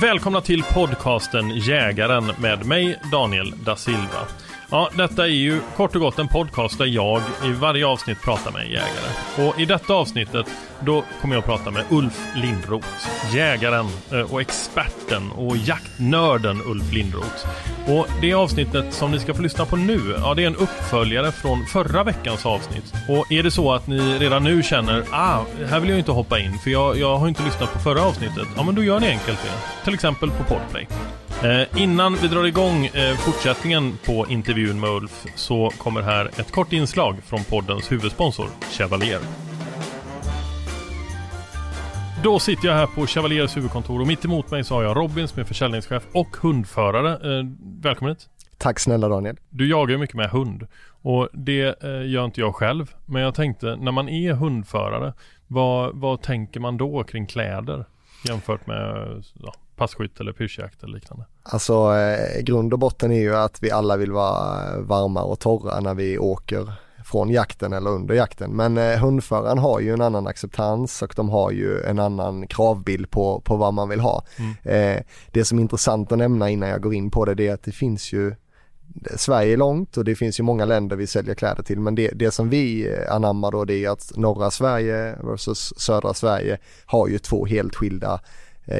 Välkomna till podcasten Jägaren med mig Daniel da Silva. Ja, detta är ju kort och gott en podcast där jag i varje avsnitt pratar med en jägare. Och i detta avsnittet då kommer jag att prata med Ulf Lindroth. Jägaren eh, och experten och jaktnörden Ulf Lindroth. Och det avsnittet som ni ska få lyssna på nu, ja det är en uppföljare från förra veckans avsnitt. Och är det så att ni redan nu känner, ah, här vill jag inte hoppa in för jag, jag har inte lyssnat på förra avsnittet. Ja men då gör ni enkelt det. Till exempel på Podplay. Eh, innan vi drar igång eh, fortsättningen på intervjun med Ulf så kommer här ett kort inslag från poddens huvudsponsor Chevalier. Då sitter jag här på Chevaliers huvudkontor och mitt emot mig så har jag Robin som är försäljningschef och hundförare. Eh, välkommen hit! Tack snälla Daniel. Du jagar ju mycket med hund och det eh, gör inte jag själv. Men jag tänkte när man är hundförare, vad, vad tänker man då kring kläder jämfört med ja, passkytt eller pyrschjakt eller liknande? Alltså eh, grund och botten är ju att vi alla vill vara varma och torra när vi åker från jakten eller under jakten. Men eh, hundföraren har ju en annan acceptans och de har ju en annan kravbild på, på vad man vill ha. Mm. Eh, det som är intressant att nämna innan jag går in på det, det är att det finns ju Sverige är långt och det finns ju många länder vi säljer kläder till men det, det som vi eh, anammar då det är att norra Sverige versus södra Sverige har ju två helt skilda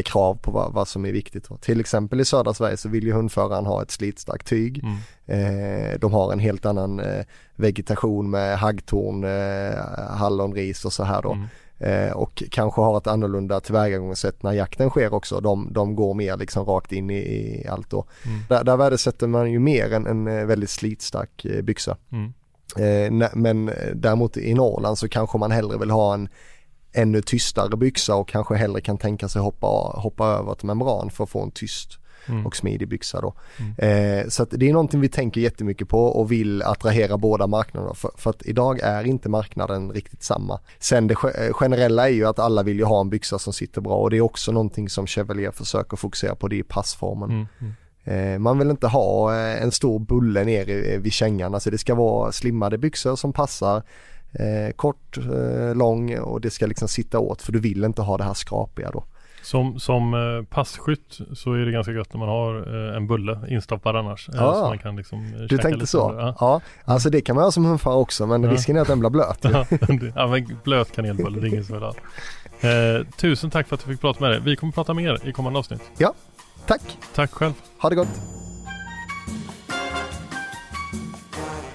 krav på vad, vad, som är viktigt. Till exempel i södra Sverige så vill ju hundföraren ha ett slitstarkt tyg. Mm. Eh, de har en helt annan eh, vegetation med haggtorn, eh, hallonris och så här då. Mm. Eh, och kanske har ett annorlunda tillvägagångssätt när jakten sker också. De, de går mer liksom rakt in i, i allt då. Mm. Där, där värdesätter man ju mer en, en eh, väldigt slitstark eh, byxa. Mm. Eh, men däremot i Norrland så kanske man hellre vill ha en ännu tystare byxa och kanske hellre kan tänka sig hoppa, hoppa över ett membran för att få en tyst mm. och smidig byxa då. Mm. Eh, så det är någonting vi tänker jättemycket på och vill attrahera båda marknaderna för, för, att idag är inte marknaden riktigt samma. Sen det eh, generella är ju att alla vill ju ha en byxa som sitter bra och det är också någonting som Chevalier försöker fokusera på, det är passformen. Mm. mm. Eh, man vill inte ha eh, en stor bulle ner vid kängan, alltså det ska vara slimmade byxor som passar eh, kort, eh, lång och det ska liksom sitta åt för du vill inte ha det här skrapiga då. Som, som eh, passkytt så är det ganska gött när man har eh, en bulle instoppad annars. Eh, ja, så man kan liksom du tänkte så? Ja. ja. alltså det kan man ha som hundförare också men ja. risken är att den blir blöt. ja, men blöt kanelbulle, det är ingen som vill ha. Eh, tusen tack för att du fick prata med dig. Vi kommer prata mer i kommande avsnitt. Ja, tack. Tack själv. Ha det gott.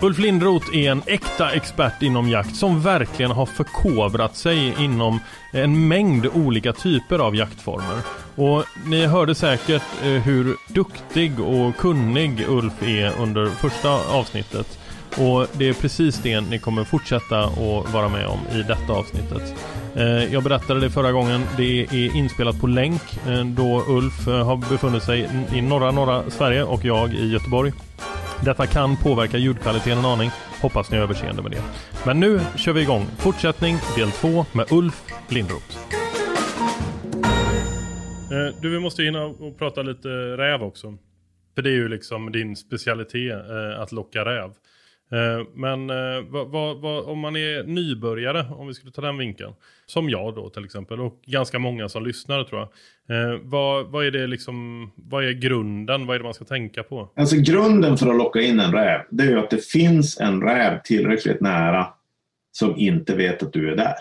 Ulf Lindroth är en äkta expert inom jakt som verkligen har förkovrat sig inom en mängd olika typer av jaktformer. Och ni hörde säkert eh, hur duktig och kunnig Ulf är under första avsnittet. Och det är precis det ni kommer fortsätta att vara med om i detta avsnittet. Eh, jag berättade det förra gången. Det är inspelat på länk eh, då Ulf har befunnit sig i norra norra Sverige och jag i Göteborg. Detta kan påverka ljudkvaliteten en aning. Hoppas ni har överseende med det. Men nu kör vi igång. Fortsättning del 2 med Ulf Lindroth. Eh, du, vi måste hinna och prata lite räv också. För det är ju liksom din specialitet eh, att locka räv. Eh, men eh, vad, vad, vad, om man är nybörjare, om vi skulle ta den vinkeln, som jag då till exempel, och ganska många som lyssnar tror jag. Eh, vad, är det liksom, vad är grunden, vad är det man ska tänka på? Alltså grunden för att locka in en räv, det är ju att det finns en räv tillräckligt nära som inte vet att du är där.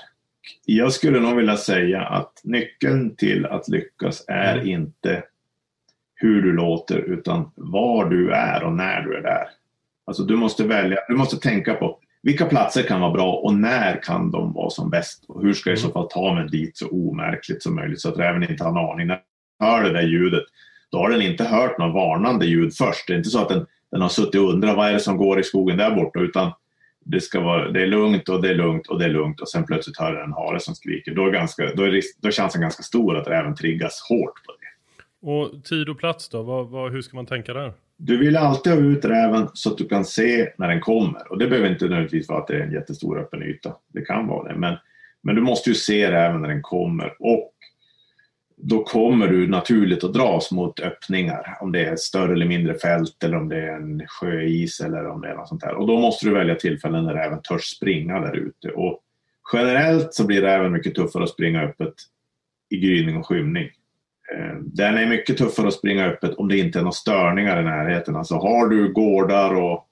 Jag skulle nog vilja säga att nyckeln till att lyckas är mm. inte hur du låter utan var du är och när du är där. Alltså du måste välja, du måste tänka på vilka platser kan vara bra och när kan de vara som bäst? Och hur ska jag i så mm. fall ta mig dit så omärkligt som möjligt så att räven inte har en aning. När den hör det där ljudet, då har den inte hört något varnande ljud först. Det är inte så att den, den har suttit och undrat vad är det som går i skogen där borta, utan det, ska vara, det är lugnt och det är lugnt och det är lugnt och sen plötsligt hör den en hare som skriker. Då är, ganska, då är, risk, då är chansen ganska stor att räven triggas hårt på det. Och tid och plats då? Vad, vad, hur ska man tänka där? Du vill alltid ha ut räven så att du kan se när den kommer. Och det behöver inte nödvändigtvis vara att det är en jättestor öppen yta. Det kan vara det. Men, men du måste ju se räven när den kommer. Och då kommer du naturligt att dras mot öppningar. Om det är ett större eller mindre fält eller om det är en sjöis eller om det är något sånt där. Och då måste du välja tillfällen när räven törs springa där ute. Och generellt så blir räven mycket tuffare att springa öppet i gryning och skymning. Eh, den är mycket tuffare att springa öppet om det inte är några störningar i närheten. Alltså har du gårdar och,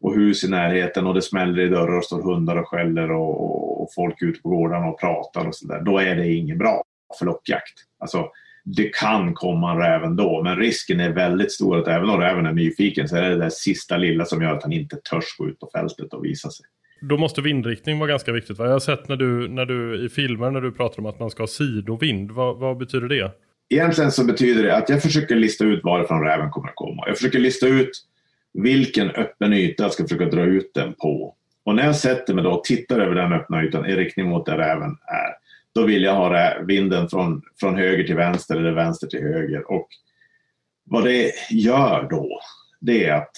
och hus i närheten och det smäller i dörrar och står hundar och skäller och, och, och folk ute på gårdarna och pratar och sådär. Då är det inget bra för lockjakt. Alltså, det kan komma en räv ändå, men risken är väldigt stor att även om räven är nyfiken så är det det där sista lilla som gör att han inte törs gå ut på fältet och visa sig. Då måste vindriktning vara ganska viktigt. Va? Jag har sett när du, när du i filmer när du pratar om att man ska ha sidovind. Vad, vad betyder det? Egentligen så betyder det att jag försöker lista ut varifrån räven kommer att komma. Jag försöker lista ut vilken öppen yta jag ska försöka dra ut den på. Och när jag sätter mig då och tittar över den öppna ytan i riktning mot där räven är, då vill jag ha vinden från, från höger till vänster eller vänster till höger. Och vad det gör då, det är att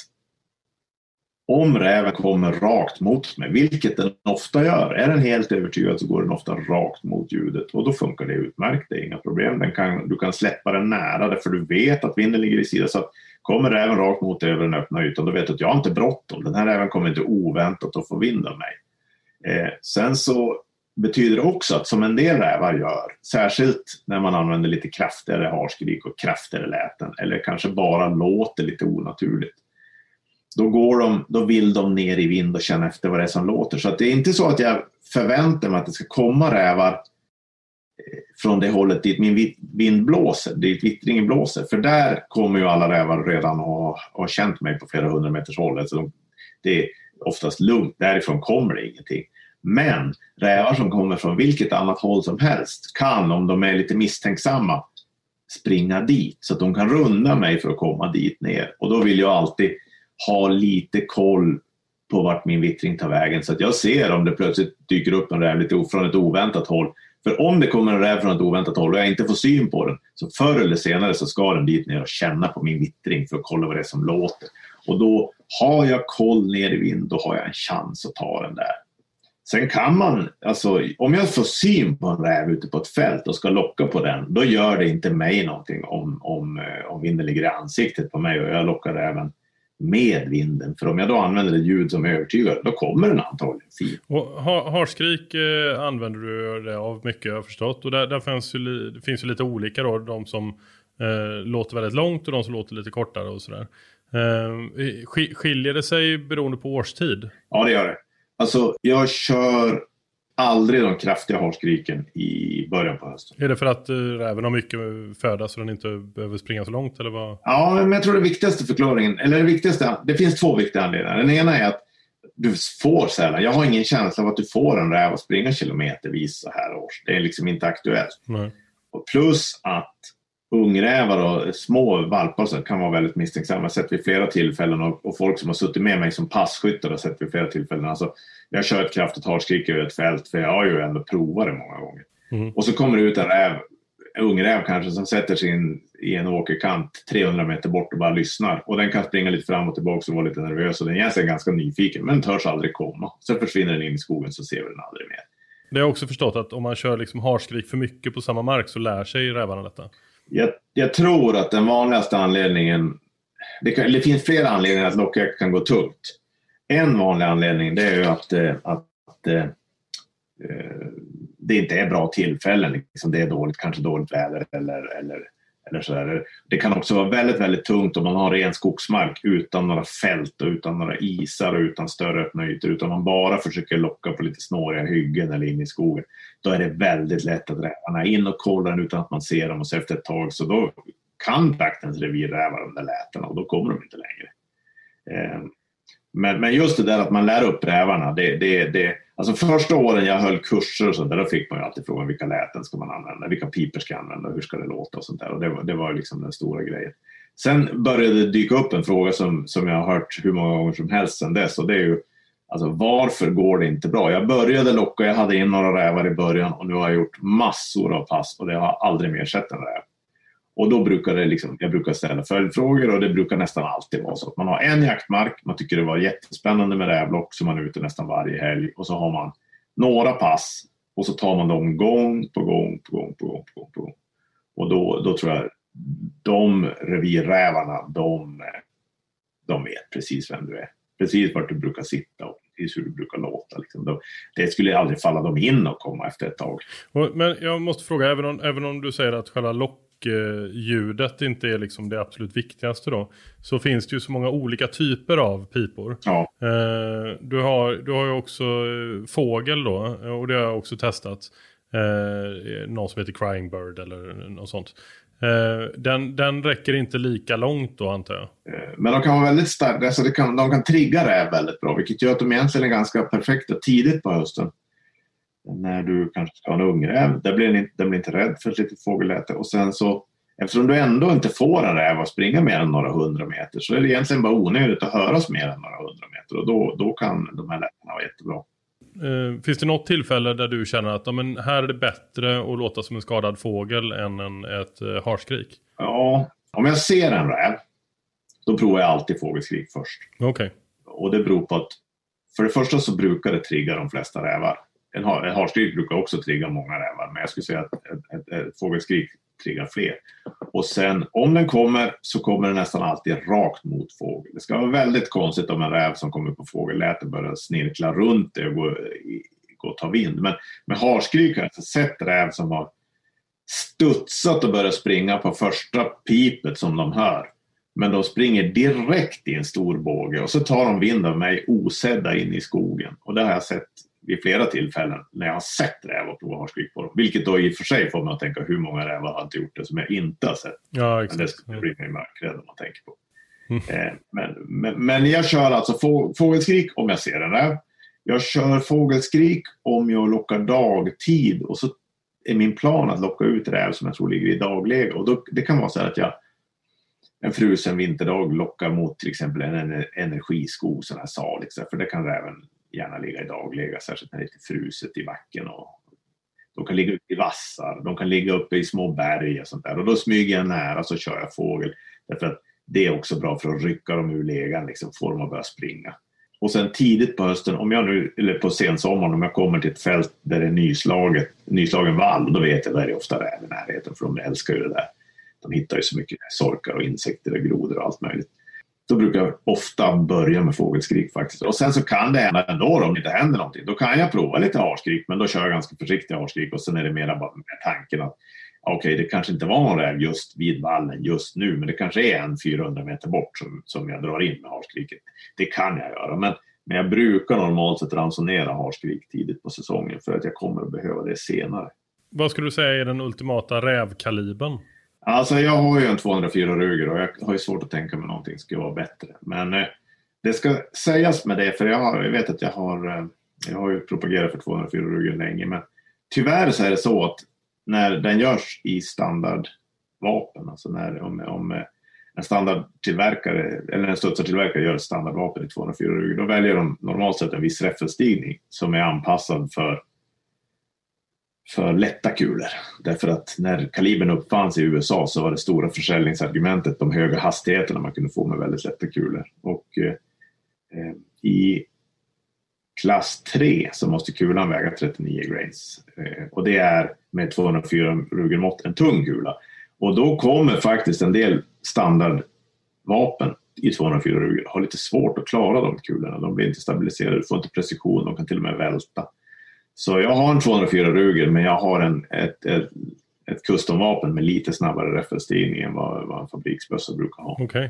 om räven kommer rakt mot mig, vilket den ofta gör, är den helt övertygad så går den ofta rakt mot ljudet och då funkar det utmärkt, det är inga problem. Den kan, du kan släppa den nära därför du vet att vinden ligger i sidan. Så att kommer räven rakt mot dig över den öppna ytan, då vet du att jag har inte bråttom. Den här räven kommer inte oväntat att få vind av mig. Eh, sen så betyder det också att som en del rävar gör, särskilt när man använder lite kraftigare harskrik och kraftigare läten eller kanske bara låter lite onaturligt då, går de, då vill de ner i vind och känna efter vad det är som låter. Så det är inte så att jag förväntar mig att det ska komma rävar eh, från det hållet dit min vind blåser, dit vittringen blåser. För där kommer ju alla rävar redan ha, ha känt mig på flera hundra meters håll. Alltså de, det är oftast lugnt, därifrån kommer det ingenting. Men rävar som kommer från vilket annat håll som helst kan, om de är lite misstänksamma, springa dit så att de kan runda mig för att komma dit ner. Och då vill jag alltid ha lite koll på vart min vittring tar vägen så att jag ser om det plötsligt dyker upp en räv lite från ett oväntat håll. För om det kommer en räv från ett oväntat håll och jag inte får syn på den så förr eller senare så ska den dit ner och känna på min vittring för att kolla vad det är som låter. Och då har jag koll ner i vind, då har jag en chans att ta den där. Sen kan man, alltså om jag får syn på en räv ute på ett fält och ska locka på den, då gör det inte mig någonting om, om, eh, om vinden ligger i ansiktet på mig och jag lockar räven med vinden. För om jag då använder ett ljud som är övertygad, då kommer den antagligen fin. Och harskrik eh, använder du det av mycket jag har förstått. Och där, där finns, ju, det finns ju lite olika då. De som eh, låter väldigt långt och de som låter lite kortare och sådär. Eh, skiljer det sig beroende på årstid? Ja, det gör det. Alltså, jag kör aldrig de kraftiga harskriken i början på hösten. Är det för att räven har mycket föda så den inte behöver springa så långt? Eller vad? Ja, men jag tror det viktigaste förklaringen, eller det viktigaste, det finns två viktiga anledningar. Den ena är att du får sällan, jag har ingen känsla av att du får en räv att springa kilometervis så här års. Det är liksom inte aktuellt. Nej. Och plus att ungrävar och små valpar så kan vara väldigt misstänksamma. Jag har sett vid flera tillfällen och, och, folk som har suttit med mig som passkyttar har sett vid flera tillfällen. Alltså, jag kör ett kraftigt harskrik över ett fält för jag har ju ändå provat det många gånger. Mm. Och så kommer det ut en räv, en ung räv kanske, som sätter sig in i en åkerkant 300 meter bort och bara lyssnar. Och den kan springa lite fram och tillbaka och vara lite nervös och den är ganska nyfiken men törs aldrig komma. Sen försvinner den in i skogen så ser vi den aldrig mer. Det har jag också förstått att om man kör liksom harskrik för mycket på samma mark så lär sig rävarna detta. Jag, jag tror att den vanligaste anledningen, det, kan, det finns flera anledningar att lockjakt kan gå tungt. En vanlig anledning det är ju att, eh, att, att det inte är bra tillfällen. Liksom det är dåligt, kanske dåligt väder eller, eller, eller sådär. Det kan också vara väldigt, väldigt tungt om man har ren skogsmark utan några fält och utan några isar och utan större öppna ytor. Utan man bara försöker locka på lite snåriga hyggen eller in i skogen. Då är det väldigt lätt att rävarna in och kollar utan att man ser dem och så efter ett tag så då kan traktens revir räva de där lätena och då kommer de inte längre. Ehm, men, men just det där att man lär upp rävarna, det, det, det, alltså första åren jag höll kurser och sånt där, då fick man ju alltid frågan vilka läten ska man använda, vilka piper ska jag använda, hur ska det låta och sånt där. Och det, var, det var liksom den stora grejen. Sen började det dyka upp en fråga som, som jag har hört hur många gånger som helst sedan dess och det är ju Alltså varför går det inte bra? Jag började locka, jag hade in några rävar i början och nu har jag gjort massor av pass och det har aldrig mer sett en räv. Och då brukar det liksom, jag brukar ställa följdfrågor och det brukar nästan alltid vara så att man har en jaktmark, man tycker det var jättespännande med rävlock så man är ute nästan varje helg och så har man några pass och så tar man dem gång på gång på gång på gång på gång. På gång. Och då, då tror jag de revirrävarna, de, de vet precis vem du är. Precis vart du brukar sitta och precis hur du brukar låta. Liksom. Det skulle aldrig falla dem in och komma efter ett tag. Men jag måste fråga, även om, även om du säger att själva lock ljudet inte är liksom det absolut viktigaste då. Så finns det ju så många olika typer av pipor. Ja. Eh, du, har, du har ju också eh, fågel då. Och det har jag också testat. Eh, någon som heter Crying Bird eller något sånt. Den, den räcker inte lika långt då antar jag. Men de kan vara väldigt starka, alltså de kan, de kan trigga räv väldigt bra. Vilket gör att de egentligen är ganska perfekta tidigt på hösten när du kanske ska ha en ungräv. Där blir den, den blir inte rädd för ett litet fågelläte. Och sen så, eftersom du ändå inte får en räv att springa mer än några hundra meter så är det egentligen bara onödigt att höras mer än några hundra meter. Och då, då kan de här lätena vara jättebra. Uh, finns det något tillfälle där du känner att ja, men här är det bättre att låta som en skadad fågel än en, ett uh, harskrik? Ja, om jag ser en räv då provar jag alltid fågelskrik först. Okej. Okay. Och det beror på att för det första så brukar det trigga de flesta rävar en, en harskrik brukar också trigga många rävar, men jag skulle säga att ett, ett, ett fågelskrik triggar fler. Och sen om den kommer så kommer den nästan alltid rakt mot fågel. Det ska vara väldigt konstigt om en räv som kommer på fågelläte börjar snirkla runt det och gå, gå och ta vind. Men med harskrik har jag sett räv som har studsat och börjat springa på första pipet som de hör. Men de springer direkt i en stor båge och så tar de vind av mig osedda in i skogen. Och det har jag sett vid flera tillfällen när jag har sett räv och provat harskrik på dem. Vilket då i och för sig får mig att tänka hur många rävar har inte gjort det som jag inte har sett. Ja, exakt. Men det skulle bli mig mörkrädd om man tänker på. Mm. Eh, men, men, men, jag kör alltså få, fågelskrik om jag ser en räv. Jag kör fågelskrik om jag lockar dagtid och så är min plan att locka ut räv som jag tror ligger i dagläge. Och då, det kan vara så att jag en frusen vinterdag lockar mot till exempel en energiskog, sån här Salix, för det kan räven gärna ligga i dagläge, särskilt när det är lite fruset i backen. Och de kan ligga ute i vassar, de kan ligga uppe i små berg och sånt där. Och då smyger jag nära så kör jag fågel. Därför att det är också bra för att rycka dem ur legan, liksom, få dem att börja springa. Och sen tidigt på hösten, om jag nu, eller på sensommaren, om jag kommer till ett fält där det är nyslaget, nyslagen vall, då vet jag att det är ofta räv i närheten, för de älskar ju det där. De hittar ju så mycket sorkar och insekter och grodor och allt möjligt. Då brukar jag ofta börja med fågelskrik faktiskt. Och sen så kan det hända ändå om det inte händer någonting. Då kan jag prova lite harskrik, men då kör jag ganska försiktiga harskrik och sen är det mera bara med tanken att okej, okay, det kanske inte var någon räv just vid vallen just nu, men det kanske är en 400 meter bort som, som jag drar in med harskriket. Det kan jag göra, men, men jag brukar normalt sett ransonera harskrik tidigt på säsongen för att jag kommer att behöva det senare. Vad skulle du säga är den ultimata rävkalibern? Alltså jag har ju en 204 Ruger och jag har ju svårt att tänka mig någonting skulle vara bättre. Men eh, det ska sägas med det, för jag, har, jag vet att jag har, eh, jag har ju propagerat för 204 Ruger länge, men tyvärr så är det så att när den görs i standardvapen, alltså när, om, om eh, en standardtillverkare eller en studsartillverkare gör ett standardvapen i 204 Ruger, då väljer de normalt sett en viss räffelstigning som är anpassad för för lätta kulor. Därför att när kalibern uppfanns i USA så var det stora försäljningsargumentet de höga hastigheterna man kunde få med väldigt lätta kulor. Och eh, eh, i klass 3 så måste kulan väga 39 grains. Eh, och det är med 204 Ruger-mått en tung kula. Och då kommer faktiskt en del standardvapen i 204 Ruger har lite svårt att klara de kulorna. De blir inte stabiliserade, du får inte precision, de kan till och med välta. Så jag har en 204 Ruger men jag har en, ett, ett, ett customvapen med lite snabbare räffelstigning än vad, vad en fabriksbössa brukar ha. Okej. Okay.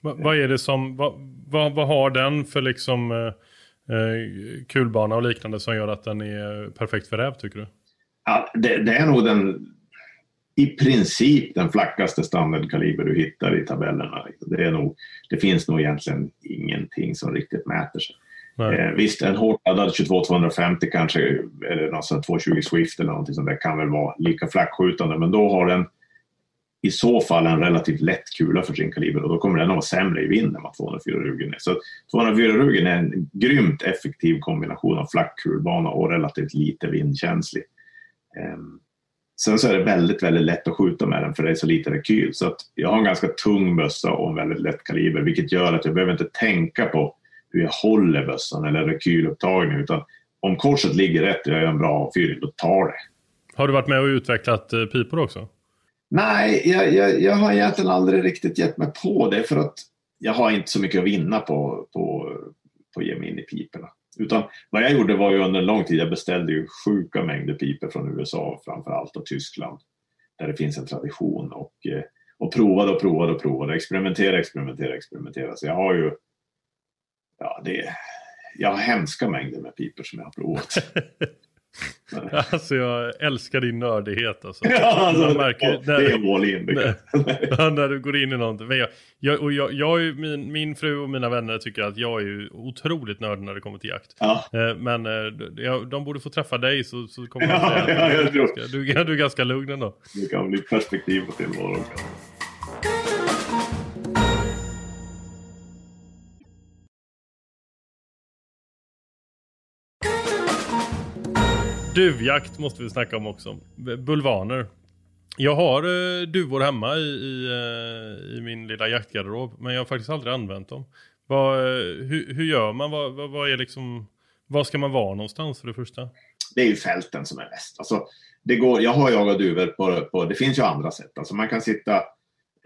Va, vad är det som, vad, vad, vad har den för liksom eh, eh, kulbana och liknande som gör att den är perfekt för räv tycker du? Ja, det, det är nog den i princip den flackaste standardkaliber du hittar i tabellerna. Det, är nog, det finns nog egentligen ingenting som riktigt mäter sig. Eh, visst, en hårt laddad 22-250 kanske, eller någon 220 Swift eller någonting sånt där kan väl vara lika flackskjutande, men då har den i så fall en relativt lätt kula för sin kaliber och då kommer den att vara sämre i vind än vad 204 Rugen är. Så 204 Rugen är en grymt effektiv kombination av flack kulbana och relativt lite vindkänslig. Eh, Sen så är det väldigt, väldigt lätt att skjuta med den för det är så lite rekyl. Så att jag har en ganska tung bössa och en väldigt lätt kaliber vilket gör att jag behöver inte tänka på hur jag håller bössan eller rekylupptagning utan om korset ligger rätt och jag gör en bra avfyrning, då tar det. Har du varit med och utvecklat eh, pipor också? Nej, jag, jag, jag har egentligen aldrig riktigt gett mig på det för att jag har inte så mycket att vinna på, på, på att ge mig in i piporna. Utan vad jag gjorde var ju under en lång tid, jag beställde ju sjuka mängder piper från USA framför allt och Tyskland. Där det finns en tradition och, eh, och provade och provade och provade, experimentera, experimentera, experimentera. Så jag har ju, ja det, jag har hemska mängder med piper som jag har provat. Alltså jag älskar din nördighet alltså. Ja, alltså märker, när, det är all in. När, när du går in i någonting. Men jag, jag, och jag, jag, min, min fru och mina vänner tycker att jag är otroligt nördig när det kommer till jakt. Ja. Eh, men eh, de borde få träffa dig så, så kommer ja, de säga ja, att du, du, du är ganska lugn ändå. Det kan bli perspektiv på tillvaron. Duvjakt måste vi snacka om också. Bulvaner. Jag har eh, duvor hemma i, i, eh, i, min lilla jaktgarderob. Men jag har faktiskt aldrig använt dem. Vad, eh, hur, hur, gör man? Vad, vad, vad, är liksom, var ska man vara någonstans för det första? Det är ju fälten som är bäst. Alltså, det går, jag har jagat duvor på, på, det finns ju andra sätt. Alltså man kan sitta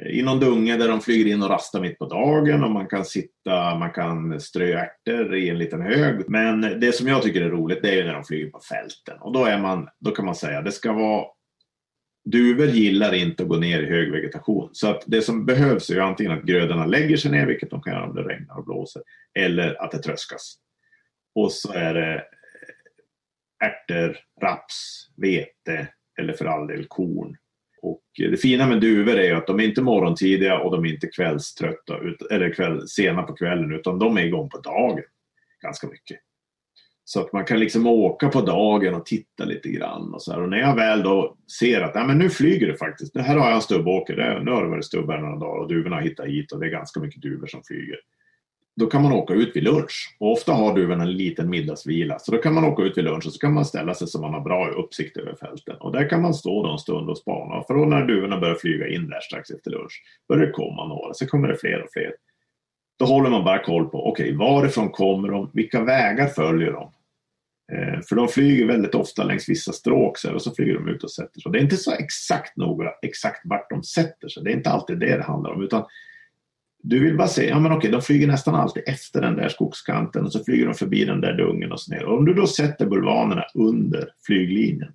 Eh, i någon dunge där de flyger in och rastar mitt på dagen och man kan sitta, man kan strö ärtor i en liten hög. Men det som jag tycker är roligt det är när de flyger på fälten och då, är man, då kan man säga det ska vara Duvor gillar inte att gå ner i hög vegetation. Så att det som behövs är ju antingen att grödorna lägger sig ner, vilket de kan göra om det regnar och blåser, eller att det tröskas. Och så är det ärtor, raps, vete eller för all del korn det fina med duvor är att de är inte morgontidiga och de är inte kvällströtta, eller kväll, sena på kvällen, utan de är igång på dagen ganska mycket. Så att man kan liksom åka på dagen och titta lite grann. Och, så här. och när jag väl då ser att ja, men nu flyger det faktiskt. Här har jag en stubbåker. Nu har det varit stubbar några dagar och duvorna har hittat hit och det är ganska mycket duvor som flyger då kan man åka ut vid lunch. Och ofta har duvorna en liten middagsvila. Så då kan man åka ut vid lunch och så kan man ställa sig så man har bra uppsikt över fälten. Och där kan man stå då en stund och spana. För då när duvorna börjar flyga in där strax efter lunch börjar det komma några. Så kommer det fler och fler. Då håller man bara koll på, okej, okay, varifrån kommer de? Vilka vägar följer de? Eh, för de flyger väldigt ofta längs vissa stråk så här, och så flyger de ut och sätter sig. Det är inte så exakt noga exakt vart de sätter sig. Det är inte alltid det det handlar om. Utan du vill bara se, ja men okej, de flyger nästan alltid efter den där skogskanten och så flyger de förbi den där dungen och så ner. Och om du då sätter bulvanerna under flyglinjen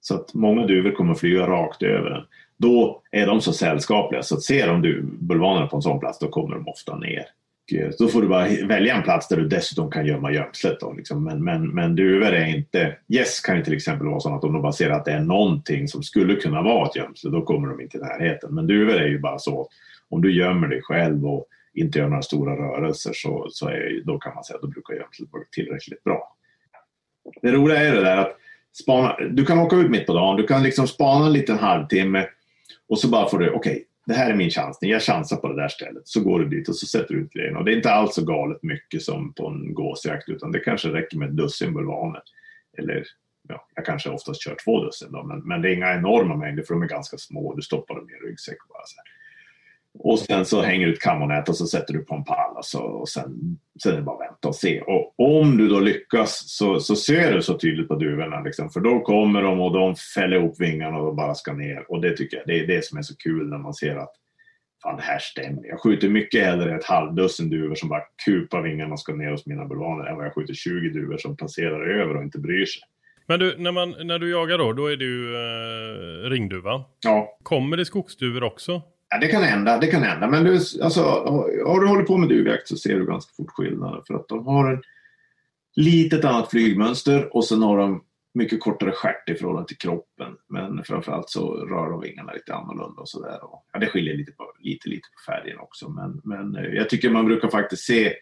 så att många duvor kommer att flyga rakt över den. Då är de så sällskapliga så att ser de du bulvanerna på en sån plats då kommer de ofta ner. Och eh, då får du bara välja en plats där du dessutom kan gömma gömslet. Då, liksom. men, men, men duvor är inte... Gäss kan ju till exempel vara så att om de bara ser att det är någonting som skulle kunna vara ett gömsle då kommer de inte i närheten. Men duvor är ju bara så om du gömmer dig själv och inte gör några stora rörelser så, så är, då kan man säga att då brukar gömslet vara tillräckligt bra. Det roliga är det där att spana, du kan åka ut mitt på dagen, du kan liksom spana en liten halvtimme och så bara får du, okej, okay, det här är min chansning, jag chansar på det där stället. Så går du dit och så sätter du ut grejerna. Och det är inte alls så galet mycket som på en gåsjakt utan det kanske räcker med ett dussin bulvaner. Eller ja, jag kanske oftast kör två dussin då, men, men det är inga enorma mängder för de är ganska små. Du stoppar dem i en ryggsäck bara så här. Och sen så hänger du ett kammonät och så sätter du på en pall och, så, och sen, sen är det bara att vänta och se. Och om du då lyckas så, så ser du så tydligt på duvorna. Liksom, för då kommer de och de fäller ihop vingarna och bara ska ner. Och det tycker jag det är det som är så kul när man ser att fan det här stämmer. Jag skjuter mycket hellre ett halvdussin duvor som bara kupar vingarna och ska ner hos mina bulvaner än vad jag skjuter 20 duvor som passerar över och inte bryr sig. Men du, när, man, när du jagar då, då är du eh, ringduva. Ja. Kommer det skogsduvor också? Ja, det kan hända, det kan hända. Men du, alltså, har du hållit på med duvjakt så ser du ganska fort skillnaden. För att de har ett litet annat flygmönster och sen har de mycket kortare stjärt i förhållande till kroppen. Men framförallt så rör de vingarna lite annorlunda och sådär. Ja, det skiljer lite, på, lite, lite på färgen också. Men, men eh, jag tycker man brukar faktiskt se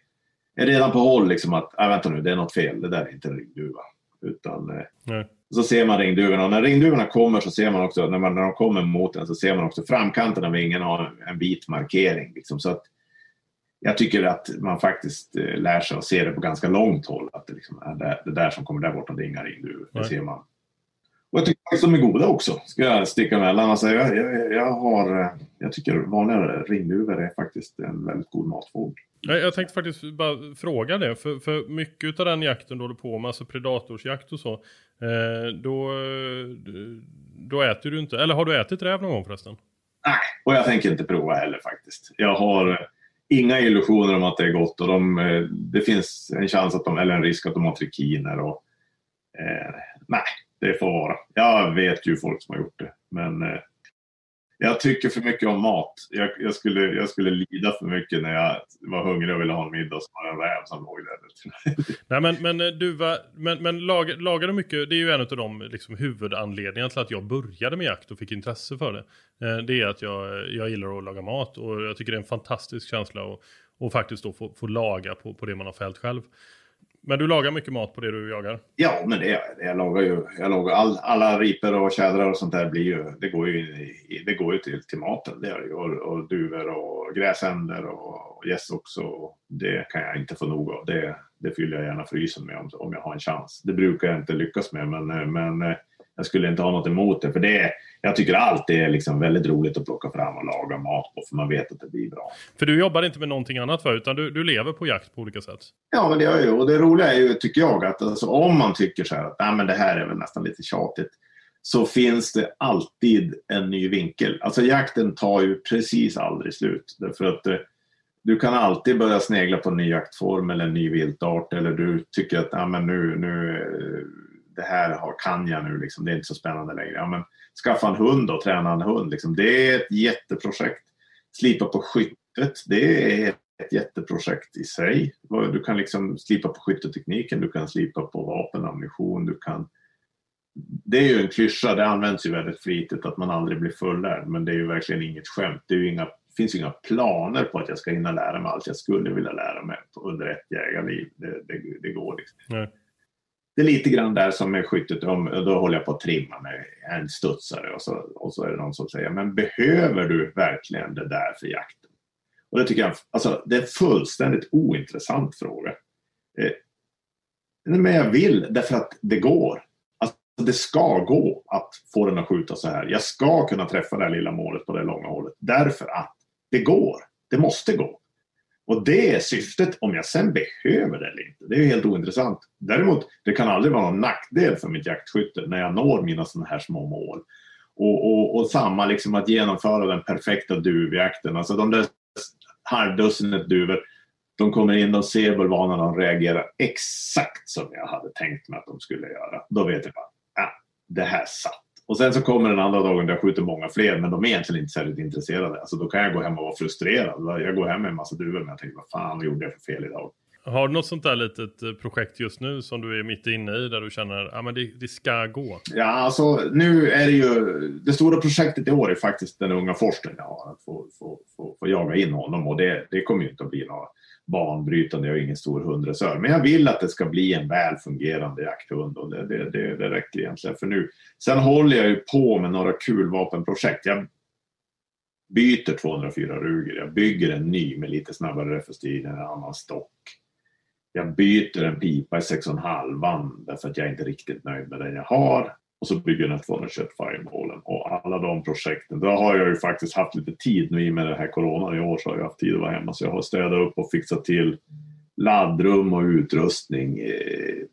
redan på håll liksom att, äh, vänta nu, det är något fel, det där är inte en ringduva. Utan eh, Nej så ser man ringduvorna och när ringduvorna kommer så ser man också, när, man, när de kommer mot den så ser man också framkanten av vingen har en vit markering. Liksom, så att jag tycker att man faktiskt eh, lär sig att se det på ganska långt håll. Att det, liksom är det, det där som kommer där borta, det är inga ringduvor. Det ser man. Och jag tycker faktiskt de är goda också, ska jag sticka emellan. Alltså jag, jag, jag, har, eh, jag tycker vanliga ringduvor är faktiskt en väldigt god matfågel. Jag tänkte faktiskt bara fråga det, för, för mycket av den jakten du håller på med, alltså predatorsjakt och så, eh, då, då äter du inte, eller har du ätit räv någon gång förresten? Nej, och jag tänker inte prova heller faktiskt. Jag har inga illusioner om att det är gott och de, eh, det finns en chans att de, eller en risk att de har trikiner och eh, nej, det får vara. Jag vet ju folk som har gjort det, men eh, jag tycker för mycket om mat. Jag, jag, skulle, jag skulle lida för mycket när jag var hungrig och ville ha en middag så var det en räv som låg där. Nej, men, men, eh, du var, men, men lag, lagar du mycket, det är ju en av de liksom, huvudanledningarna till att jag började med jakt och fick intresse för det. Eh, det är att jag, jag gillar att laga mat och jag tycker det är en fantastisk känsla att och faktiskt då få, få laga på, på det man har fällt själv. Men du lagar mycket mat på det du jagar? Ja, men det gör jag. Jag lagar ju jag lagar all, alla riper och tjädrar och sånt där blir ju, det går ju, i, det går ju till, till maten. Det gör ju. Och, och duvor och gräsänder och, och gäss också. Det kan jag inte få nog av. Det, det fyller jag gärna frysen med om, om jag har en chans. Det brukar jag inte lyckas med, men, men eh, jag skulle inte ha något emot det. För det, jag tycker allt är liksom väldigt roligt att plocka fram och laga mat på, för man vet att det blir bra. För du jobbar inte med någonting annat för, utan du, du lever på jakt på olika sätt? Ja, men det gör jag ju. Och det roliga är ju, tycker jag, att alltså, om man tycker så här att Nej, men det här är väl nästan lite tjatigt, så finns det alltid en ny vinkel. Alltså jakten tar ju precis aldrig slut. Därför att eh, du kan alltid börja snegla på en ny jaktform eller en ny viltart eller du tycker att men nu, nu, eh, det här kan jag nu, liksom. det är inte så spännande längre. Ja, men skaffa en hund och träna en hund. Liksom. Det är ett jätteprojekt. Slipa på skyttet, det är ett jätteprojekt i sig. Du kan liksom slipa på skyttetekniken, du kan slipa på vapen och ammunition, du kan det är ju en klyscha, det används ju väldigt flitigt att man aldrig blir fullärd, men det är ju verkligen inget skämt. Det är ju inga, finns ju inga planer på att jag ska hinna lära mig allt jag skulle vilja lära mig under ett jägarliv. Det, det, det går liksom. Nej det är lite grann där som med skyttet, då håller jag på att trimma med en studsare och så, och så är det någon som säger, men behöver du verkligen det där för jakten? Och det tycker jag, alltså det är en fullständigt ointressant fråga. Eh, men jag vill därför att det går. Alltså, det ska gå att få den att skjuta så här. Jag ska kunna träffa det här lilla målet på det långa hållet. Därför att det går. Det måste gå. Och det är syftet. Om jag sen behöver det eller inte, det är ju helt ointressant. Däremot, det kan aldrig vara någon nackdel för mitt jaktskytte när jag når mina sådana här små mål. Och, och, och samma liksom att genomföra den perfekta duvjakten. Alltså de där halvdussinet duvor, de kommer in, de ser bulvanerna och reagerar exakt som jag hade tänkt mig att de skulle göra. Då vet jag bara, ja, det här satt. Och sen så kommer den andra dagen där jag skjuter många fler men de är egentligen inte särskilt intresserade. Alltså då kan jag gå hem och vara frustrerad. Jag går hem med en massa duvor men jag tänker vad fan gjorde jag för fel idag? Har du något sånt där litet eh, projekt just nu som du är mitt inne i där du känner ah, att ja, det, det ska gå? Ja, alltså nu är det ju det stora projektet i år är faktiskt den unga forskaren jag har. Att få, få, få, få jaga in honom och det, det kommer ju inte att bli något banbrytande, jag är ingen stor hundresör. Men jag vill att det ska bli en väl fungerande jakthund och det, det, det, det räcker egentligen för nu. Sen håller jag ju på med några kulvapenprojekt. Jag byter 204 Ruger, jag bygger en ny med lite snabbare refustil, en annan stock. Jag byter en pipa i 6,5 därför att jag är inte riktigt nöjd med den jag har. Och så bygger den 221 Fireballen. Och alla de projekten, då har jag ju faktiskt haft lite tid nu i och med den här coronan i år så har jag haft tid att vara hemma. Så jag har städat upp och fixat till laddrum och utrustning eh,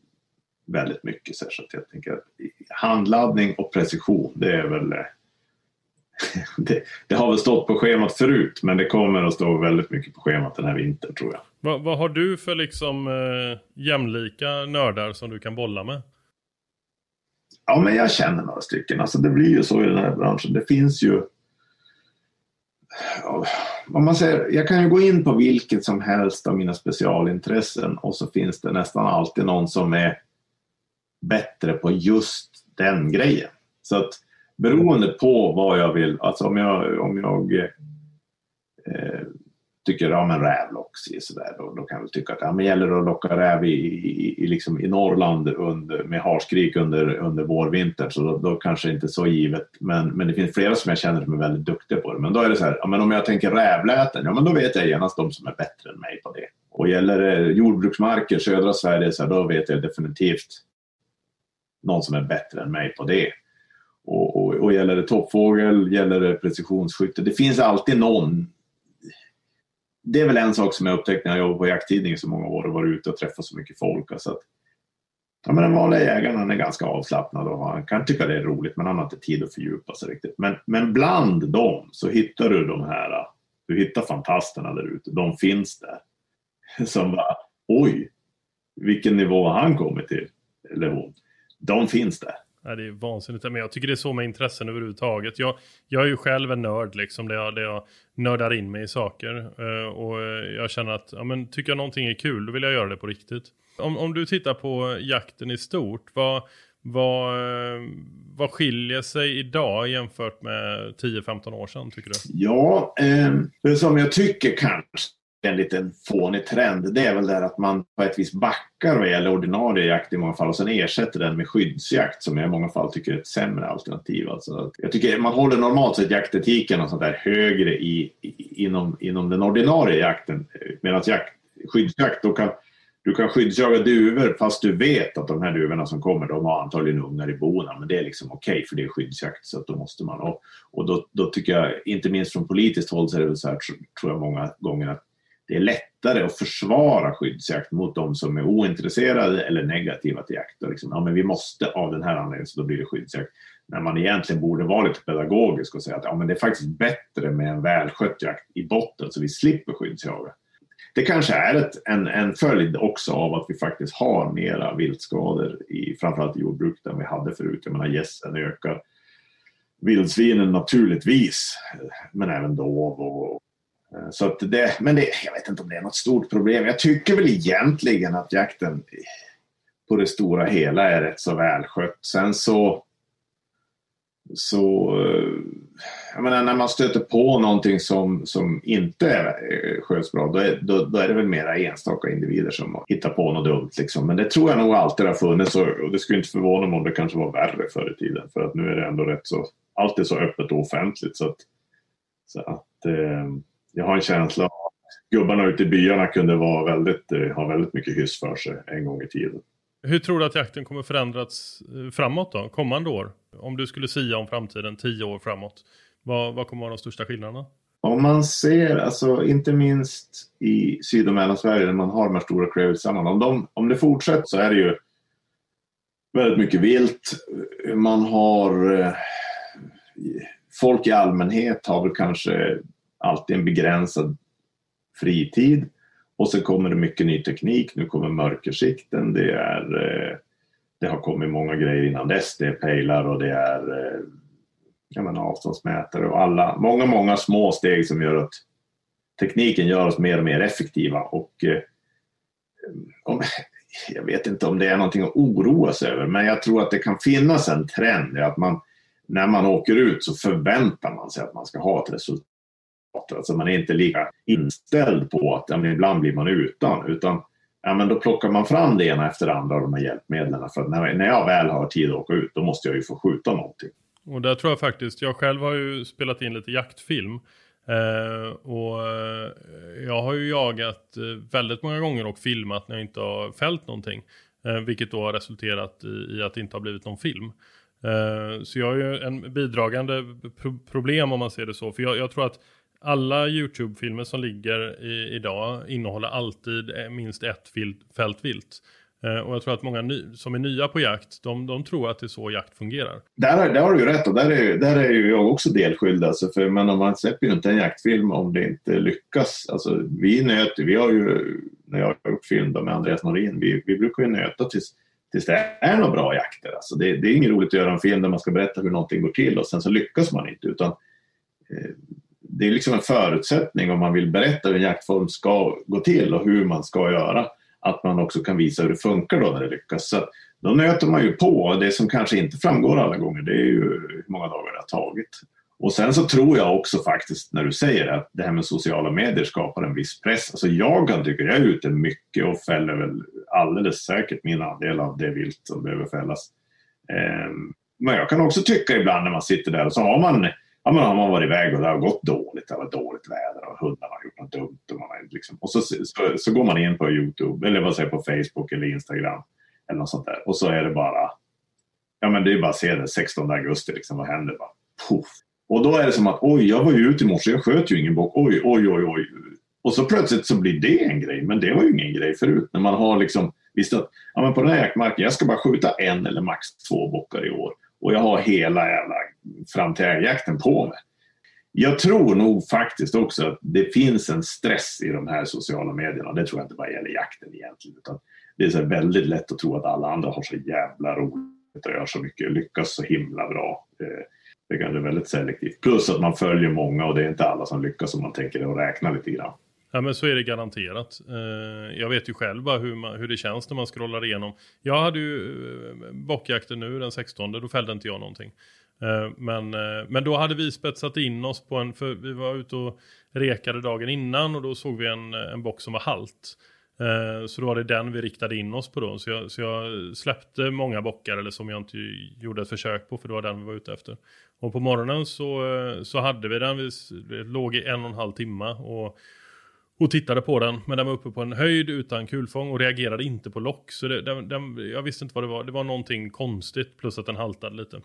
väldigt mycket. Så, att jag tänker att handladdning och precision, det är väl eh, det, det, har väl stått på schemat förut, men det kommer att stå väldigt mycket på schemat den här vintern tror jag. Va, vad har du för liksom eh, jämlika nördar som du kan bolla med? Ja, men jag känner några stycken. Alltså det blir ju så i den här branschen. Det finns ju om man säger, jag kan ju gå in på vilket som helst av mina specialintressen och så finns det nästan alltid någon som är bättre på just den grejen. Så att beroende på vad jag vill, alltså om jag, om jag eh, tycker ja, men rävlock, i sådär, då, då kan jag väl tycka att ja, men gäller det att locka räv i, i, i, liksom i Norrland under, med harskrik under, under vårvintern så då, då kanske inte så givet. Men, men det finns flera som jag känner som är väldigt duktiga på det. Men då är det så här, ja, men om jag tänker rävläten, ja men då vet jag genast de som är bättre än mig på det. Och gäller det jordbruksmarker, södra Sverige, så här, då vet jag definitivt någon som är bättre än mig på det. Och, och, och gäller det toppfågel, gäller det precisionsskytte, det finns alltid någon det är väl en sak som jag upptäckt när jag jobbat på jakttidning så många år och varit ute och träffat så mycket folk. Alltså att, ja, men den vanliga jägaren han är ganska avslappnad och han kan tycka det är roligt men han har inte tid att fördjupa sig riktigt. Men, men bland dem så hittar du de här, du hittar fantasterna där ute. De finns där. Som bara, oj, vilken nivå har han kommit till? Eller hon. De finns där. Nej, det är vansinnigt. Men jag tycker det är så med intressen överhuvudtaget. Jag, jag är ju själv en nörd liksom. Där jag, där jag nördar in mig i saker. Uh, och eh, jag känner att, ja men tycker jag någonting är kul, då vill jag göra det på riktigt. Om, om du tittar på jakten i stort, vad, vad, eh, vad skiljer sig idag jämfört med 10-15 år sedan tycker du? Ja, eh, det som jag tycker kanske en liten fånig trend, det är väl där att man på ett vis backar vad gäller ordinarie jakt i många fall och sen ersätter den med skyddsjakt som jag i många fall tycker är ett sämre alternativ. Alltså, jag tycker man håller normalt sett jaktetiken och sånt där högre i, i, inom, inom den ordinarie jakten medan jakt, skyddsjakt, då kan du kan skyddsjaga duvor fast du vet att de här duvorna som kommer de har antagligen ungar i bona men det är liksom okej okay, för det är skyddsjakt så att då måste man och, och då, då tycker jag inte minst från politiskt håll så är det väl så här tror jag många gånger att det är lättare att försvara skyddsjakt mot de som är ointresserade eller negativa till jakt. Och liksom, ja, men vi måste av den här anledningen så då blir det skyddsjakt. När man egentligen borde vara lite pedagogisk och säga att ja, men det är faktiskt bättre med en välskött jakt i botten så vi slipper skyddsjaga. Det kanske är ett, en, en följd också av att vi faktiskt har mera viltskador i framförallt i jordbruket än vi hade förut. Jag menar gässen ökar. Vildsvinen naturligtvis, men även dov och Eh, så att det, men det, jag vet inte om det är något stort problem. Jag tycker väl egentligen att jakten på det stora hela är rätt så välskött. Sen så, så eh, jag menar, när man stöter på någonting som, som inte eh, sköts bra, då är, då, då är det väl mera enstaka individer som hittar på något dumt. Liksom. Men det tror jag nog alltid har funnits och, det skulle inte förvåna mig om det kanske var värre förr i tiden. För att nu är det ändå rätt så, allt är så öppet och offentligt. Så att, så att eh, jag har en känsla av att gubbarna ute i byarna kunde vara väldigt, eh, ha väldigt mycket hyss för sig en gång i tiden. Hur tror du att jakten kommer förändras eh, framåt då, kommande år? Om du skulle sia om framtiden tio år framåt, vad, vad kommer vara de största skillnaderna? Om man ser, alltså inte minst i Syd och Mellansverige där man har de här stora klövviltstammarna, om, de, om det fortsätter så är det ju väldigt mycket vilt. Man har eh, folk i allmänhet har väl kanske alltid en begränsad fritid. Och så kommer det mycket ny teknik. Nu kommer mörkersikten. Det, är, eh, det har kommit många grejer innan dess. Det är pejlar och det är eh, jag menar, avståndsmätare och alla, många, många små steg som gör att tekniken gör oss mer och mer effektiva. Och, eh, om, jag vet inte om det är någonting att oroa sig över, men jag tror att det kan finnas en trend i att man när man åker ut så förväntar man sig att man ska ha ett resultat Alltså man är inte lika inställd på att ja, men ibland blir man utan. Utan ja, men då plockar man fram det ena efter det andra av de här hjälpmedlen. För när, när jag väl har tid att åka ut då måste jag ju få skjuta någonting. Och där tror jag faktiskt, jag själv har ju spelat in lite jaktfilm. Eh, och eh, jag har ju jagat eh, väldigt många gånger och filmat när jag inte har fällt någonting. Eh, vilket då har resulterat i, i, att det inte har blivit någon film. Eh, så jag är ju en bidragande pro problem om man ser det så. För jag, jag tror att alla YouTube-filmer som ligger i, idag innehåller alltid eh, minst ett fält vilt. Eh, och jag tror att många ny, som är nya på jakt, de, de tror att det är så jakt fungerar. Där, där har du ju rätt och där är, där är ju jag också delskyldig. Alltså för, men om man släpper ju inte en jaktfilm om det inte lyckas. Alltså, vi nöter, vi har ju, när jag har gjort film med Andreas Norin, vi, vi brukar ju nöta tills, tills det är några bra jakter. Alltså det, det är inget roligt att göra en film där man ska berätta hur någonting går till och sen så lyckas man inte. Utan, eh, det är liksom en förutsättning om man vill berätta hur en jaktform ska gå till och hur man ska göra att man också kan visa hur det funkar då när det lyckas. Så då nöter man ju på. Det som kanske inte framgår alla gånger det är ju hur många dagar det har tagit. Och sen så tror jag också faktiskt när du säger att det här med sociala medier skapar en viss press. Alltså jag kan tycka jag är ute mycket och fäller väl alldeles säkert min andel av det vilt som behöver fällas. Ehm, men jag kan också tycka ibland när man sitter där och så har man ja, men har man varit iväg och det har gått dåligt, det har varit dåligt väder och hundarna har gjort något dumt. Och, man är liksom, och så, så, så, går man in på Youtube, eller vad säger på Facebook eller Instagram eller något sånt där. Och så är det bara, ja men det är bara att se det 16 augusti, liksom, vad händer? Bara, puff. Och då är det som att oj, jag var ju ute i morse, jag sköt ju ingen bock, oj, oj, oj, oj. Och så plötsligt så blir det en grej, men det var ju ingen grej förut. När man har liksom visst att ja, men på den här jaktmarken, jag ska bara skjuta en eller max två bockar i år. Och jag har hela jävla fram till älgjakten på mig. Jag tror nog faktiskt också att det finns en stress i de här sociala medierna. Det tror jag inte bara gäller jakten egentligen. Utan det är så väldigt lätt att tro att alla andra har så jävla roligt och gör så mycket, lyckas så himla bra. Eh, det kan vara väldigt selektivt. Plus att man följer många och det är inte alla som lyckas om man tänker och räkna lite grann. Ja men så är det garanterat. Eh, jag vet ju själv bara hur, man, hur det känns när man scrollar igenom. Jag hade ju eh, bockjakten nu den 16, då fällde inte jag någonting. Eh, men, eh, men då hade vi spetsat in oss på en, för vi var ute och rekade dagen innan och då såg vi en, eh, en bock som var halt. Så då var det den vi riktade in oss på då. Så jag, så jag släppte många bockar eller som jag inte gjorde ett försök på för det var den vi var ute efter. Och på morgonen så, så hade vi den, vi låg i en och en halv timme och och tittade på den. Men den var uppe på en höjd utan kulfång och reagerade inte på lock. Så det, den, den, jag visste inte vad det var. Det var någonting konstigt plus att den haltade lite.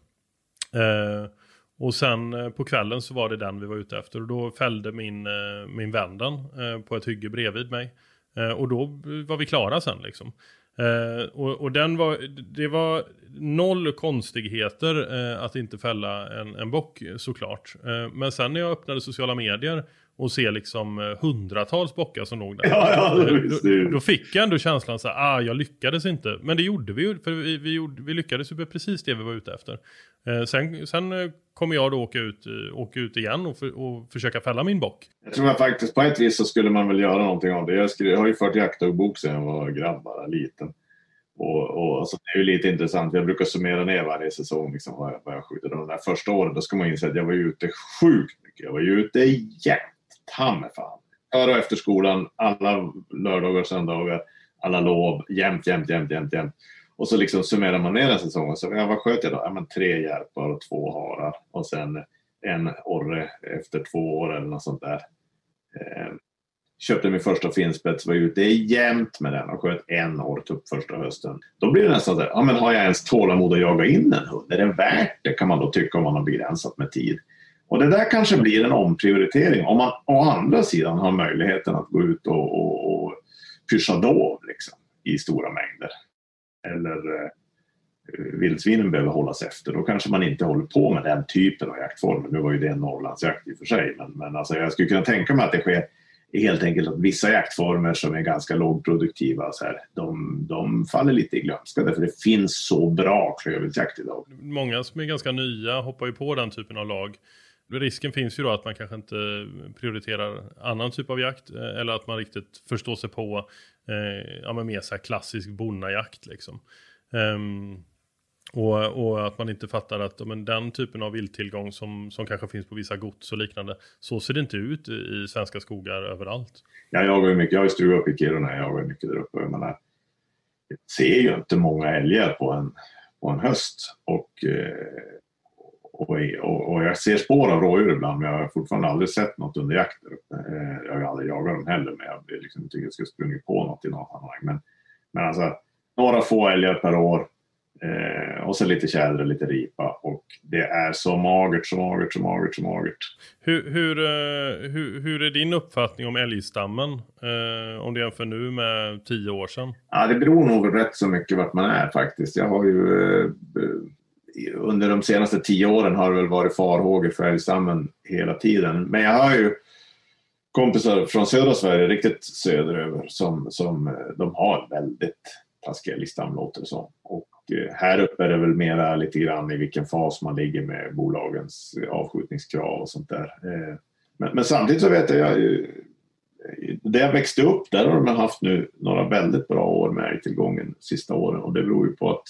Eh, och sen eh, på kvällen så var det den vi var ute efter. Och då fällde min, eh, min vän den eh, på ett hygge bredvid mig. Eh, och då var vi klara sen liksom. Eh, och, och, den var, det var noll konstigheter eh, att inte fälla en, en bock såklart. Eh, men sen när jag öppnade sociala medier och se liksom eh, hundratals bockar som låg där. Ja, ja, då, då, fick jag ändå känslan så här, ah, jag lyckades inte. Men det gjorde vi ju, för vi, vi, gjorde, vi lyckades ju med precis det vi var ute efter. Eh, sen, sen eh, kommer jag då åka ut, eh, åka ut igen och, för, och försöka fälla min bock. Jag tror att faktiskt på ett vis så skulle man väl göra någonting av det. Jag, skrev, jag har ju fört jaktdagbok sedan jag var grabb, bara liten. Och, och alltså, det är ju lite intressant. Jag brukar summera ner varje säsong liksom, vad, jag, vad jag skjuter. De där första åren då ska man inse att jag var ute sjukt mycket. Jag var ute jämt ta mig fan. Före och efter skolan, alla lördagar, och söndagar, alla lov, jämt, jämt, jämt, jämt, jämt. Och så liksom summerar man ner den säsongen. så, ja, vad sköt jag då? Ja, men tre järpar och två harar och sen en orre efter två år eller något sånt där. Eh, köpte min första finspets, var ute jämt med den och sköt en orrtupp första hösten. Då blir det nästan så här, ja men har jag ens tålamod att jaga in en hund? Är det värt det kan man då tycka om man har begränsat med tid. Och det där kanske blir en omprioritering om man å andra sidan har möjligheten att gå ut och, och, och pyscha dov liksom, i stora mängder. Eller eh, vildsvinen behöver hållas efter. Då kanske man inte håller på med den typen av jaktformer. Nu var ju det en Norrlandsjakt i och för sig. Men, men alltså jag skulle kunna tänka mig att det sker helt enkelt att vissa jaktformer som är ganska lågproduktiva så här, de, de faller lite i glömska därför det finns så bra klövviltsjakt idag. Många som är ganska nya hoppar ju på den typen av lag risken finns ju då att man kanske inte prioriterar annan typ av jakt eh, eller att man riktigt förstår sig på eh, ja, men mer så här klassisk bonnajakt liksom. Um, och, och, att man inte fattar att men, den typen av vilttillgång som, som kanske finns på vissa gods och liknande, så ser det inte ut i, i svenska skogar överallt. Ja, jag jagar ju mycket, jag har ju stuga uppe i Kiruna, jag har mycket där uppe. Jag menar, jag ser ju inte många älgar på en, på en höst och eh, och, och, och, jag ser spår av rådjur ibland men jag har fortfarande aldrig sett något under jakt eh, Jag har aldrig jagat dem heller men jag liksom, tycker jag skulle sprungit på något i något sammanhang. Men, men alltså några få älgar per år. Eh, och så lite tjäder och lite ripa. Och det är så magert, så magert, så magert, så magert. Hur, hur, eh, hur, hur är din uppfattning om älgstammen? Om du jämför nu med tio år sedan? Ja, det beror nog rätt så mycket vart man är faktiskt. Jag har ju under de senaste tio åren har det väl varit farhågor för älgstammen hela tiden. Men jag har ju kompisar från södra Sverige, riktigt söderöver, som, som eh, de har väldigt taskiga älgstam låter det som. Och eh, här uppe är det väl mera lite grann i vilken fas man ligger med bolagens avskjutningskrav och sånt där. Eh, men, men samtidigt så vet jag, där jag växte upp, där har de haft nu några väldigt bra år med älgtillgången sista åren och det beror ju på att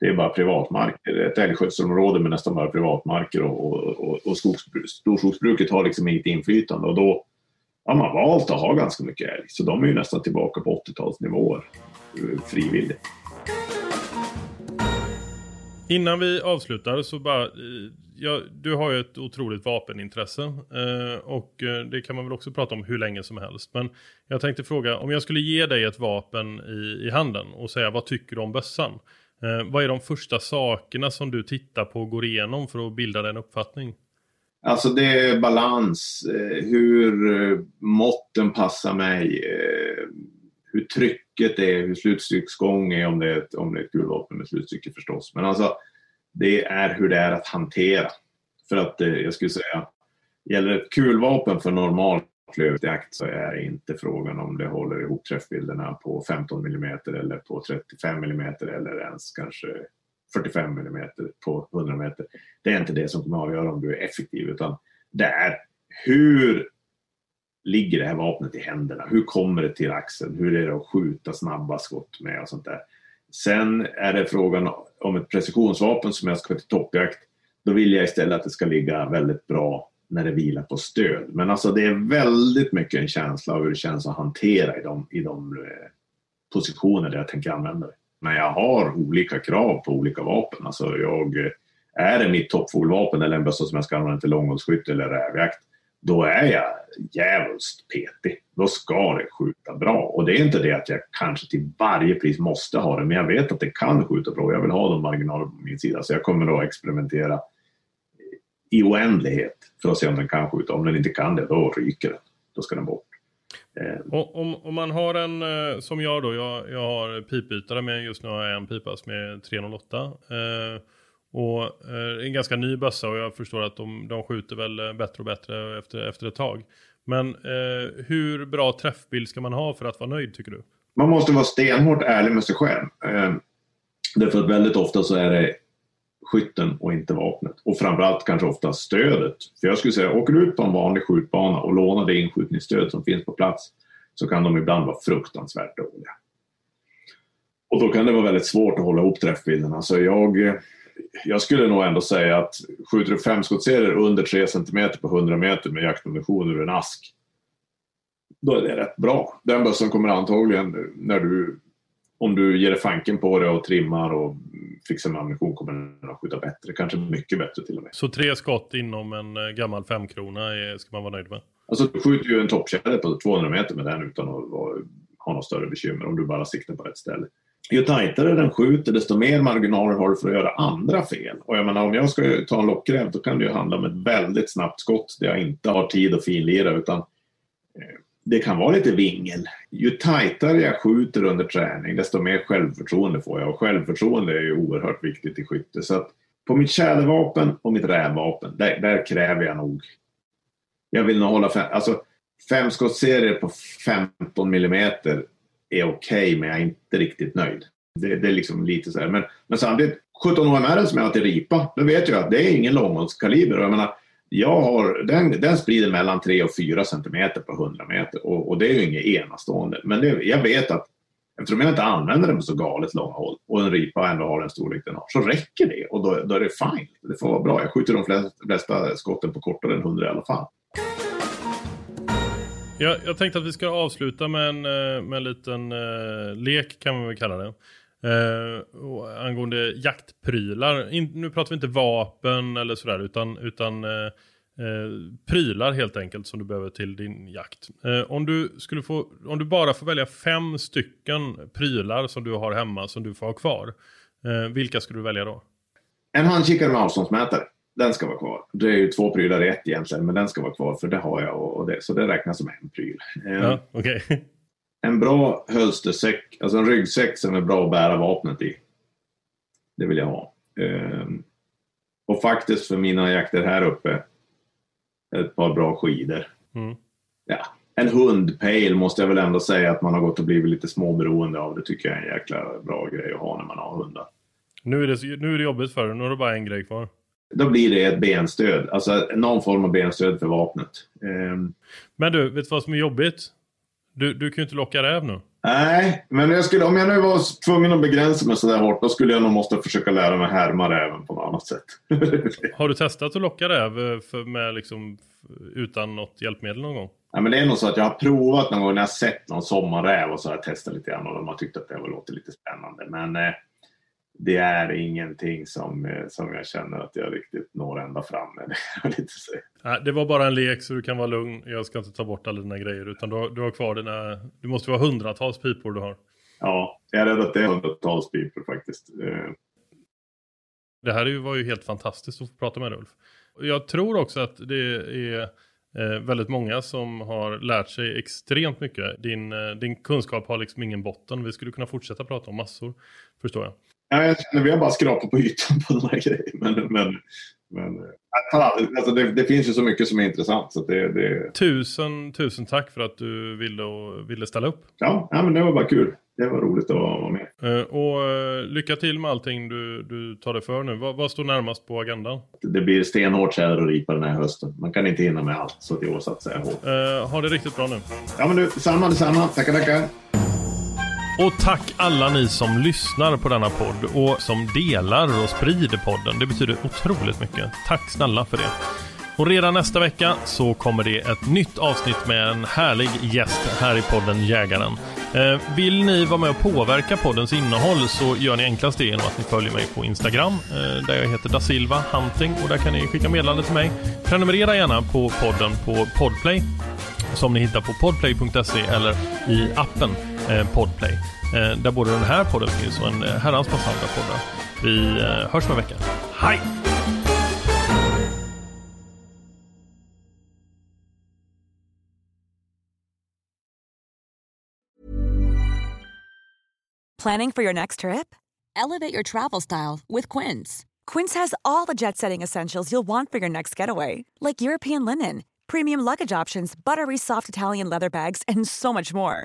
det är bara privatmarker. Ett älgskötselområde med nästan bara privatmarker och, och, och, och storskogsbruket har liksom inget inflytande och då har man valt att ha ganska mycket älg. Så de är ju nästan tillbaka på 80-talsnivåer eh, frivilligt. Innan vi avslutar så bara, eh, ja, du har ju ett otroligt vapenintresse eh, och eh, det kan man väl också prata om hur länge som helst. Men jag tänkte fråga, om jag skulle ge dig ett vapen i, i handen och säga vad tycker du om bössan? Eh, vad är de första sakerna som du tittar på och går igenom för att bilda den uppfattning? Alltså det är balans, eh, hur eh, måtten passar mig, eh, hur trycket är, hur slutstycksgång är om det är ett, om det är ett kulvapen med slutstycke förstås. Men alltså det är hur det är att hantera. För att eh, jag skulle säga, gäller ett kulvapen för normal klövjakt så är inte frågan om det håller ihop träffbilderna på 15 mm eller på 35 mm eller ens kanske 45 mm på 100 meter. Det är inte det som kommer att avgöra om du är effektiv utan det är hur ligger det här vapnet i händerna? Hur kommer det till axeln? Hur är det att skjuta snabba skott med och sånt där. Sen är det frågan om ett precisionsvapen som jag ska till toppjakt. Då vill jag istället att det ska ligga väldigt bra när det vilar på stöd. Men alltså det är väldigt mycket en känsla av hur det känns att hantera i de, i de eh, positioner där jag tänker använda det. Men jag har olika krav på olika vapen. Alltså jag, eh, är det mitt toppfågelvapen eller en bössa som jag ska använda till långhållsskytte eller rävjakt, då är jag djävulskt petig. Då ska det skjuta bra. Och det är inte det att jag kanske till varje pris måste ha det, men jag vet att det kan skjuta bra. Jag vill ha de marginaler på min sida, så jag kommer då experimentera i oändlighet för att se om den kan skjuta. Om den inte kan det, då ryker den. Då ska den bort. Eh. Om, om man har en, eh, som jag då, jag, jag har pipbytare med, just nu har jag en pipas med 308. Eh, och eh, en ganska ny bössa och jag förstår att de, de skjuter väl bättre och bättre efter, efter ett tag. Men eh, hur bra träffbild ska man ha för att vara nöjd tycker du? Man måste vara stenhårt ärlig med sig själv. Eh, därför att väldigt ofta så är det skytten och inte vapnet. Och framförallt kanske ofta stödet. För jag skulle säga, åker du ut på en vanlig skjutbana och lånar det inskjutningsstöd som finns på plats så kan de ibland vara fruktansvärt dåliga. Och då kan det vara väldigt svårt att hålla ihop träffbilderna. Så jag, jag skulle nog ändå säga att skjuter du fem skottserier under 3 cm på 100 meter med jaktammunition ur en ask, då är det rätt bra. Den bössan kommer antagligen, när du, om du ger dig fanken på det och trimmar och fixar med ammunition kommer den att skjuta bättre. Kanske mycket bättre till och med. Så tre skott inom en eh, gammal femkrona ska man vara nöjd med? Alltså du skjuter ju en topptjäder på 200 meter med den utan att ha något större bekymmer om du bara siktar på rätt ställe. Ju tajtare den skjuter desto mer marginaler har du för att göra andra fel. Och jag menar om jag ska ta en lockräv då kan det ju handla om ett väldigt snabbt skott där jag inte har tid att finlira utan eh, det kan vara lite vingel. Ju tajtare jag skjuter under träning desto mer självförtroende får jag och självförtroende är ju oerhört viktigt i skytte. Så att på mitt tjädervapen och mitt rävvapen, där, där, kräver jag nog... Jag vill nog hålla... Fem, alltså, femskottsserier på 15 millimeter är okej, okay, men jag är inte riktigt nöjd. Det, det är liksom lite så här. Men, men samtidigt, 17 OMR som jag har till ripa, då vet jag att det är ingen långhållskaliber. Jag menar, jag har, den, den sprider mellan 3 och 4 centimeter på 100 meter och, och det är ju inget enastående. Men det, jag vet att eftersom jag inte använder den på så galet långa håll och en ripa ändå har den storlek den har så räcker det och då, då är det fine. Det får vara bra. Jag skjuter de flesta, flesta skotten på kortare än 100 i alla fall. Jag, jag tänkte att vi ska avsluta med en, eh, med en liten eh, lek kan man väl kalla det. Uh, angående jaktprylar. In, nu pratar vi inte vapen eller sådär utan, utan uh, uh, prylar helt enkelt som du behöver till din jakt. om, du skulle få, om du bara får välja fem stycken prylar som du har hemma som du får ha kvar. Eh, vilka skulle du välja då? En handkikare med avståndsmätare. Den ska vara kvar. Det är ju två prylar i ett egentligen, men den ska vara kvar för det har jag och det, så det räknas som en pryl. Eh, Ja, okej. En bra hölstersäck, alltså en ryggsäck som är bra att bära vapnet i. Det vill jag ha. Ehm, och faktiskt för mina jakter här uppe, ett par bra skidor. Mm. Ja, en hundpejl måste jag väl ändå säga att man har gått och blivit lite småberoende av. Det tycker jag är en jäkla bra grej att ha när man har hundar. Nu, är det, nu är det jobbigt för dig. Nu har du bara en grej kvar. Då blir det ett benstöd, alltså någon form av benstöd för vapnet. Ehm, Men du, vet du vad som är jobbigt? Du, du kan ju inte locka räv nu. Nej, men jag skulle, om jag nu var tvungen att begränsa mig sådär hårt, då skulle jag nog måste försöka lära mig härma räven på något annat sätt. Har du testat att locka räv eh, för, med liksom, utan något hjälpmedel någon gång? ja, men det är nog så att jag har provat någon gång när jag sett någon sommarräv och så har jag testat lite grann och de har tyckt att det har låtit lite spännande. Men eh, det är ingenting som, eh, som jag känner att jag riktigt når ända fram med. Det det var bara en lek så du kan vara lugn. Jag ska inte ta bort alla dina grejer utan du har, du har kvar dina... Det måste vara hundratals pipor du har. Ja, jag är rädd att det är hundratals pipor faktiskt. Eh, Det här var ju helt fantastiskt att få prata med Ulf. Jag tror också att det är eh, väldigt många som har lärt sig extremt mycket. Din, din kunskap har liksom ingen botten. Vi skulle kunna fortsätta prata om massor, förstår jag. Ja, jag känner, vi har bara skrapat på ytan på den här grejen. Men, men, men eh, alltså det, det finns ju så mycket som är intressant. Så det, det, Tusen, tusen tack för att du ville, och, ville ställa upp. ja, ja, men det var bara kul. Det var roligt att vara med. Eh, och eh, lycka till med allting du, du tar dig för nu. Vad, vad står närmast på agendan? Det blir stenhårt tjäder och ripa den här hösten. Man kan inte hinna med allt, så att i år satsar jag hårt. Ha det riktigt bra nu. Ja, men du, samma detsamma. Tackar, tackar. Och tack alla ni som lyssnar på denna podd och som delar och sprider podden. Det betyder otroligt mycket. Tack snälla för det. Och redan nästa vecka så kommer det ett nytt avsnitt med en härlig gäst här i podden Jägaren. Eh, vill ni vara med och påverka poddens innehåll så gör ni enklast det genom att ni följer mig på Instagram eh, där jag heter da Silva Hunting och där kan ni skicka meddelande till mig. Prenumerera gärna på podden på Podplay som ni hittar på podplay.se eller i appen Eh, Podplay. Eh, där både den här podden finns och en eh, herrans massa andra poddar. Vi hörs om en vecka. Hej! Planning for your next trip? Elevate your travel style with Quince. Quince has all the jet setting essentials you'll want for your next getaway, like European linen, premium luggage options, buttery soft Italian leather bags, and so much more.